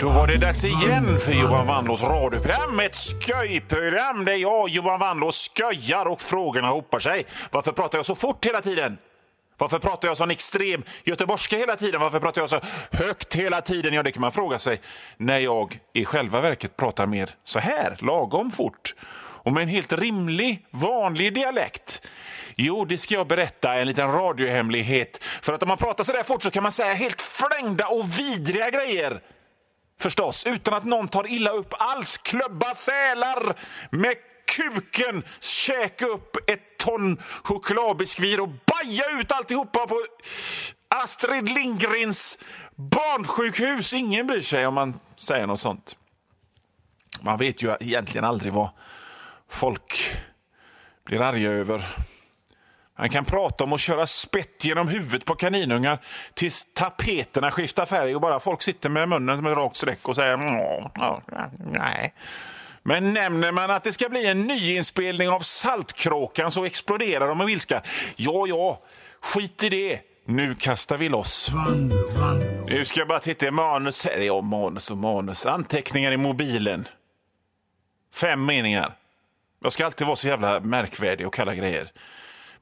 Då var det dags igen för Johan Wandlås radioprogram. Ett skojprogram där jag, Johan Wandlås, skojar och frågorna hopar sig. Varför pratar jag så fort hela tiden? Varför pratar jag sån extrem göteborgska hela tiden? Varför pratar jag så högt hela tiden? Ja, det kan man fråga sig när jag i själva verket pratar mer så här, lagom fort och med en helt rimlig, vanlig dialekt. Jo, det ska jag berätta, en liten radiohemlighet. För att om man pratar så där fort så kan man säga helt flängda och vidriga grejer. Förstås, utan att någon tar illa upp alls. Klubba sälar med kuken, käka upp ett ton chokladbiskvir och baja ut alltihopa på Astrid Lindgrens barnsjukhus. Ingen bryr sig om man säger något sånt. Man vet ju egentligen aldrig vad folk blir arga över. Han kan prata om att köra spett genom huvudet på kaninungar tills tapeterna skiftar färg och bara folk sitter med munnen som ett rakt streck och säger nej. Men nämner man att det ska bli en nyinspelning av Saltkråkan så exploderar de med vilska. Ja, ja, skit i det. Nu kastar vi loss. Nu ska jag bara titta i manus. här. Ja, manus och manus. Anteckningar i mobilen. Fem meningar. Jag ska alltid vara så jävla märkvärdig och kalla grejer.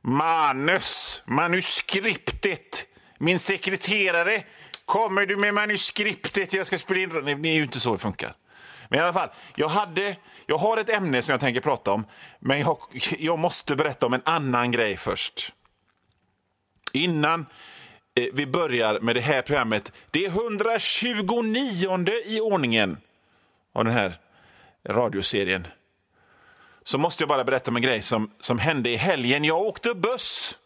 Manus, manuskriptet. Min sekreterare, kommer du med manuskriptet? Jag ska spela in... Det är ju inte så det funkar. Men i alla fall, jag, hade, jag har ett ämne som jag tänker prata om, men jag, jag måste berätta om en annan grej först. Innan eh, vi börjar med det här programmet. Det är 129 i ordningen av den här radioserien så måste jag bara berätta om en grej som, som hände i helgen. Jag åkte buss.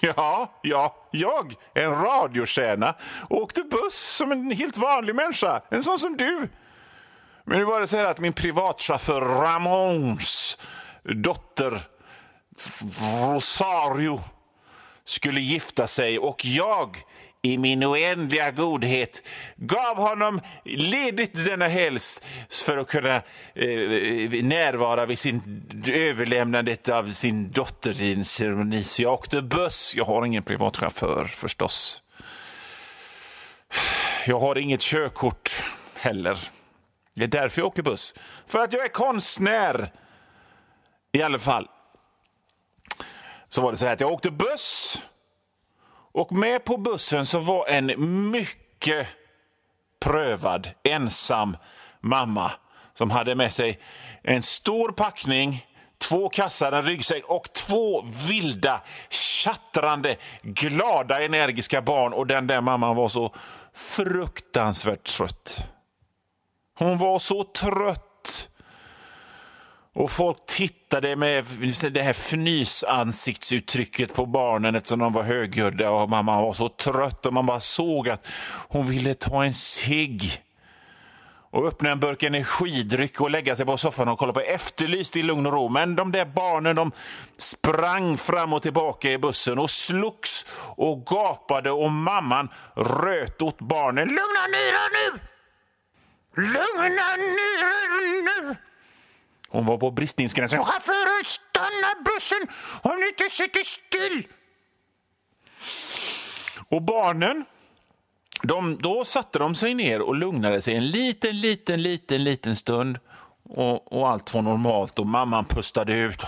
Ja, ja, jag, en radiostjärna, åkte buss som en helt vanlig människa. En sån som du. Men nu var det så här att min privatchaufför Ramons dotter Rosario skulle gifta sig och jag i min oändliga godhet gav honom ledigt denna helg för att kunna eh, närvara vid sin överlämnandet av sin dotter i en ceremoni. Så jag åkte buss. Jag har ingen privatchaufför förstås. Jag har inget körkort heller. Det är därför jag åker buss. För att jag är konstnär. I alla fall. Så var det så här att jag åkte buss. Och med på bussen så var en mycket prövad ensam mamma som hade med sig en stor packning, två kassar, en ryggsäck och två vilda, tjattrande, glada, energiska barn. Och den där mamman var så fruktansvärt trött. Hon var så trött. Och folk tittade med det här fnysansiktsuttrycket på barnen eftersom de var högljudda och mamma var så trött och man bara såg att hon ville ta en cigg och öppna en burk energidryck och lägga sig på soffan och kolla på Efterlyst i lugn och ro. Men de där barnen de sprang fram och tillbaka i bussen och slogs och gapade och mamman röt åt barnen. Lugna ner er nu! Lugna ner er nu! Hon var på bristningsgränsen. Chauffören, stanna bussen om ni inte sitter still! Och barnen, de, då satte de sig ner och lugnade sig en liten, liten, liten, liten stund. Och, och allt var normalt och mamman pustade ut.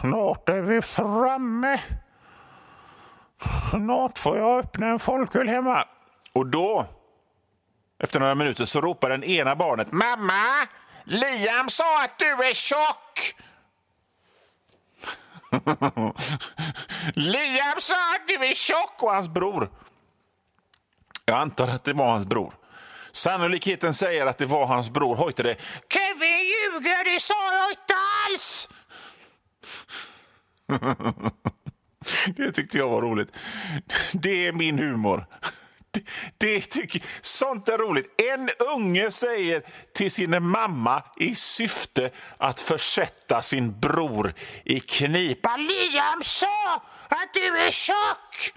Snart är vi framme. Snart får jag öppna en folköl hemma. Och då, efter några minuter, så ropar den ena barnet Mamma! Liam sa att du är tjock! Liam sa att du är tjock och hans bror. Jag antar att det var hans bror. Sannolikheten säger att det var hans bror hojtade Kevin ljuger, det sa jag inte alls! det tyckte jag var roligt. Det är min humor. Det, tycker, sånt är roligt. En unge säger till sin mamma i syfte att försätta sin bror i knipa. Liam sa att du är tjock!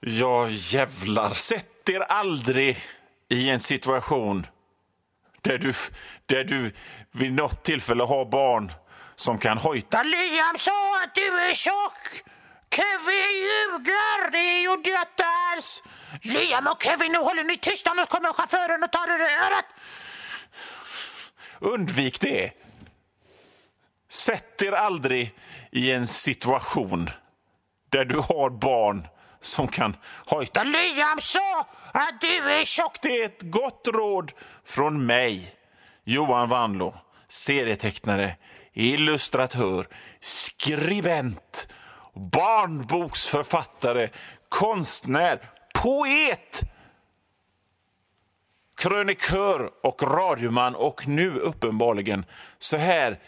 Ja, jävlar. Sätt er aldrig i en situation där du, där du vid något tillfälle har barn som kan hojta. Liam sa att du är tjock! Kevin ljuger! Det är ju alls! Liam och Kevin, nu håller ni tysta, annars kommer chauffören och tar er i örat! Undvik det. Sätt er aldrig i en situation där du har barn som kan hojta Liam sa att du är tjock! Det är ett gott råd från mig, Johan Wanlo, serietecknare, illustratör, skribent, barnboksförfattare, konstnär, poet, krönikör och radioman och nu uppenbarligen så här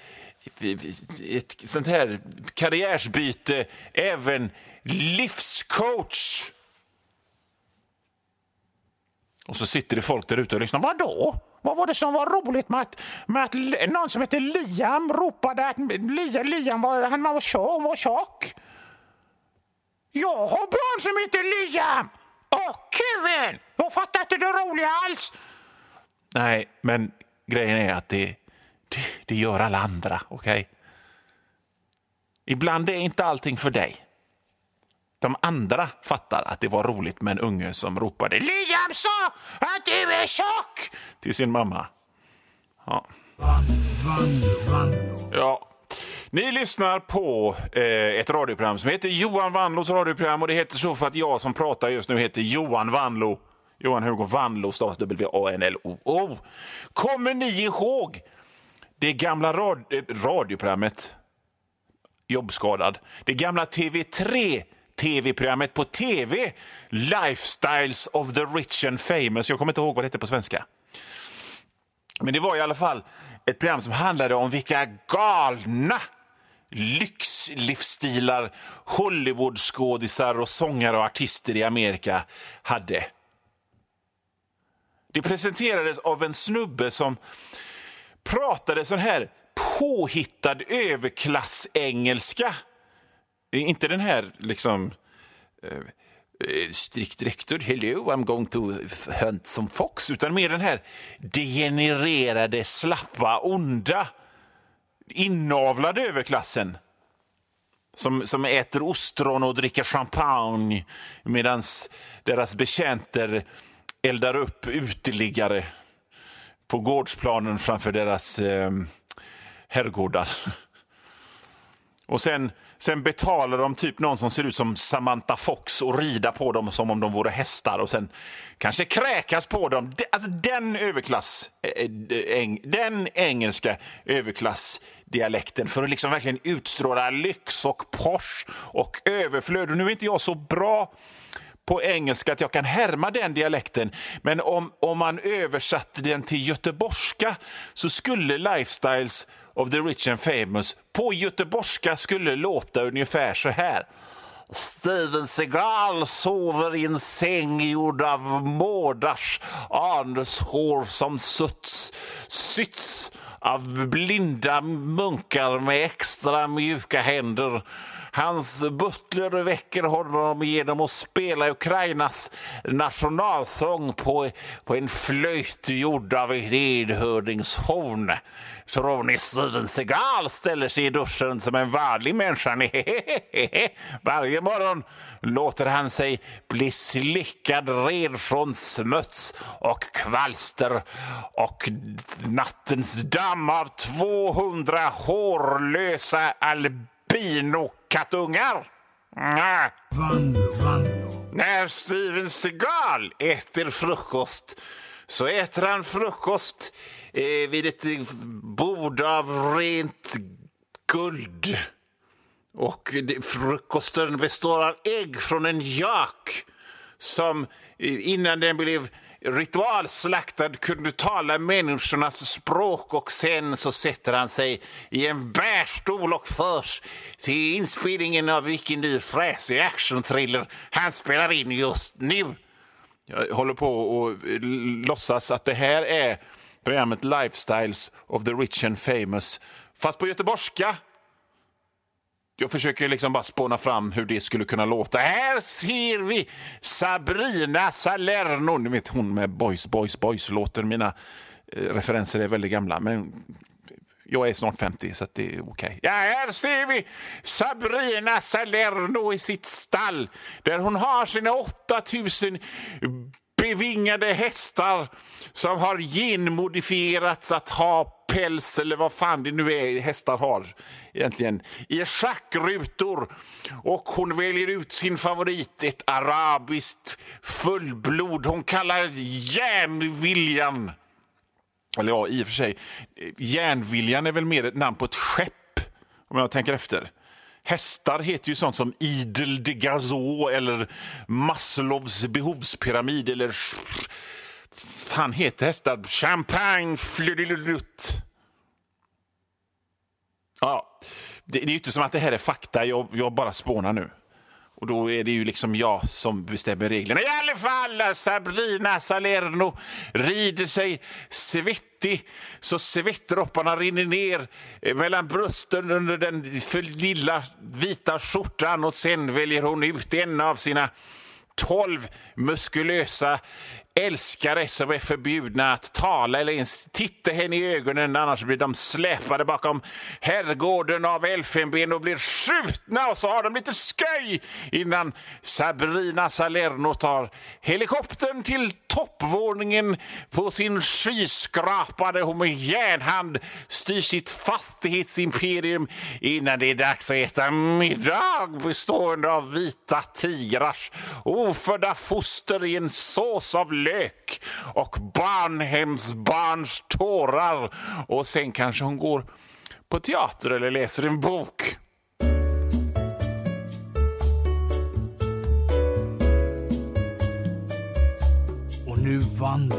ett sånt här karriärsbyte, även livscoach. Och så sitter det folk där ute och lyssnar. Vadå? Vad var det som var roligt med att, med att någon som heter Liam ropade att Liam var, han var, tjock, var tjock? Jag har barn som heter Liam och Kevin! Jag fattar inte det roliga alls. Nej, men grejen är att det, det, det gör alla andra. okej? Okay? Ibland är inte allting för dig. De andra fattar att det var roligt med en unge som ropade Liam sa att du är tjock! till sin mamma. Ja. ja. Ni lyssnar på eh, ett radioprogram som heter Johan Vanlos radioprogram och det heter så för att jag som pratar just nu heter Johan Vanlo. Johan Hugo Vanlo stavas W-A-N-L-O-O. Kommer ni ihåg det gamla rad eh, radioprogrammet Jobbskadad? Det gamla TV3 tv-programmet på tv, Lifestyles of the rich and famous. Jag kommer inte ihåg vad det hette på svenska. Men det var i alla fall ett program som handlade om vilka galna lyxlivsstilar Hollywoodskådisar och sångare och artister i Amerika hade. Det presenterades av en snubbe som pratade sån här påhittad överklassengelska eh, inte den här liksom... Uh, strikt rektor, hello, I'm going to hunt some fox, utan mer den här degenererade, slappa, onda, inavlade överklassen som, som äter ostron och dricker champagne medan deras betjänter eldar upp uteliggare på gårdsplanen framför deras eh, herrgårdar. Och sen Sen betalar de typ någon som ser ut som Samantha Fox och rida på dem som om de vore hästar och sen kanske kräkas på dem. Alltså den överklass, eh, eh den engelska dialekten för att liksom verkligen utstråla lyx och Porsche och överflöd. Och nu är inte jag så bra på engelska att jag kan härma den dialekten. Men om, om man översatte den till göteborgska så skulle Lifestyles of the rich and famous på göteborgska skulle låta ungefär så här. Steven Seagal sover i en säng gjord av mårdars anushår som suts, sytts av blinda munkar med extra mjuka händer. Hans butler väcker honom genom att spela Ukrainas nationalsång på, på en flöjt gjord av ett enhörningshorn. Tror ni Steven Seagal ställer sig i duschen som en vanlig människa? Varje morgon låter han sig bli slickad ren från smuts och kvalster och nattens damm av 200 hårlösa albinokattungar. När Steven Seagal äter frukost så äter han frukost eh, vid ett bord av rent guld. Och frukosten består av ägg från en jak som eh, innan den blev ritualslaktad kunde tala människornas språk och sen så sätter han sig i en bärstol och förs till inspelningen av vilken ny fräsig actionthriller han spelar in just nu. Jag håller på och eh, låtsas att det här är programmet Lifestyles of the rich and famous, fast på göteborgska. Jag försöker liksom bara spåna fram hur det skulle kunna låta. Här ser vi Sabrina Salerno. Ni vet hon med Boys, Boys, Boys låter. Mina eh, referenser är väldigt gamla. Men Jag är snart 50, så det är okej. Okay. Ja, här ser vi Sabrina Salerno i sitt stall där hon har sina 8000 bevingade hästar som har genmodifierats att ha päls eller vad fan det nu är hästar har egentligen i schackrutor. Och hon väljer ut sin favorit, ett arabiskt fullblod hon kallar Järnviljan. Eller ja, i och för sig. Järnviljan är väl mer ett namn på ett skepp, om jag tänker efter. Hästar heter ju sånt som Idel de Gazo eller Maslows behovspyramid eller... Fan heter hästar Champagne Fludilulut. Ja, det, det är ju inte som att det här är fakta, jag, jag bara spånar nu. Och då är det ju liksom jag som bestämmer reglerna. I alla fall, Sabrina Salerno rider sig svettig så svettdropparna rinner ner eh, mellan brösten under den för lilla vita skjortan och sen väljer hon ut en av sina tolv muskulösa älskare som är förbjudna att tala eller ens titta henne i ögonen annars blir de släpade bakom herrgården av elfenben och blir skjutna och så har de lite sköj innan Sabrina Salerno tar helikoptern till toppvåningen på sin skyskrapa där hon med järnhand styr sitt fastighetsimperium innan det är dags att äta middag bestående av vita tigrars ofödda foster i en sås av lök och barnhemsbarns tårar. Och sen kanske hon går på teater eller läser en bok. Och nu Vanlo,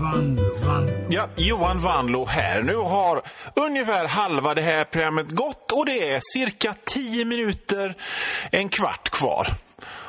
Vanlo, Vanlo. Ja, Johan Vanlo här. Nu har ungefär halva det här programmet gått och det är cirka tio minuter, en kvart kvar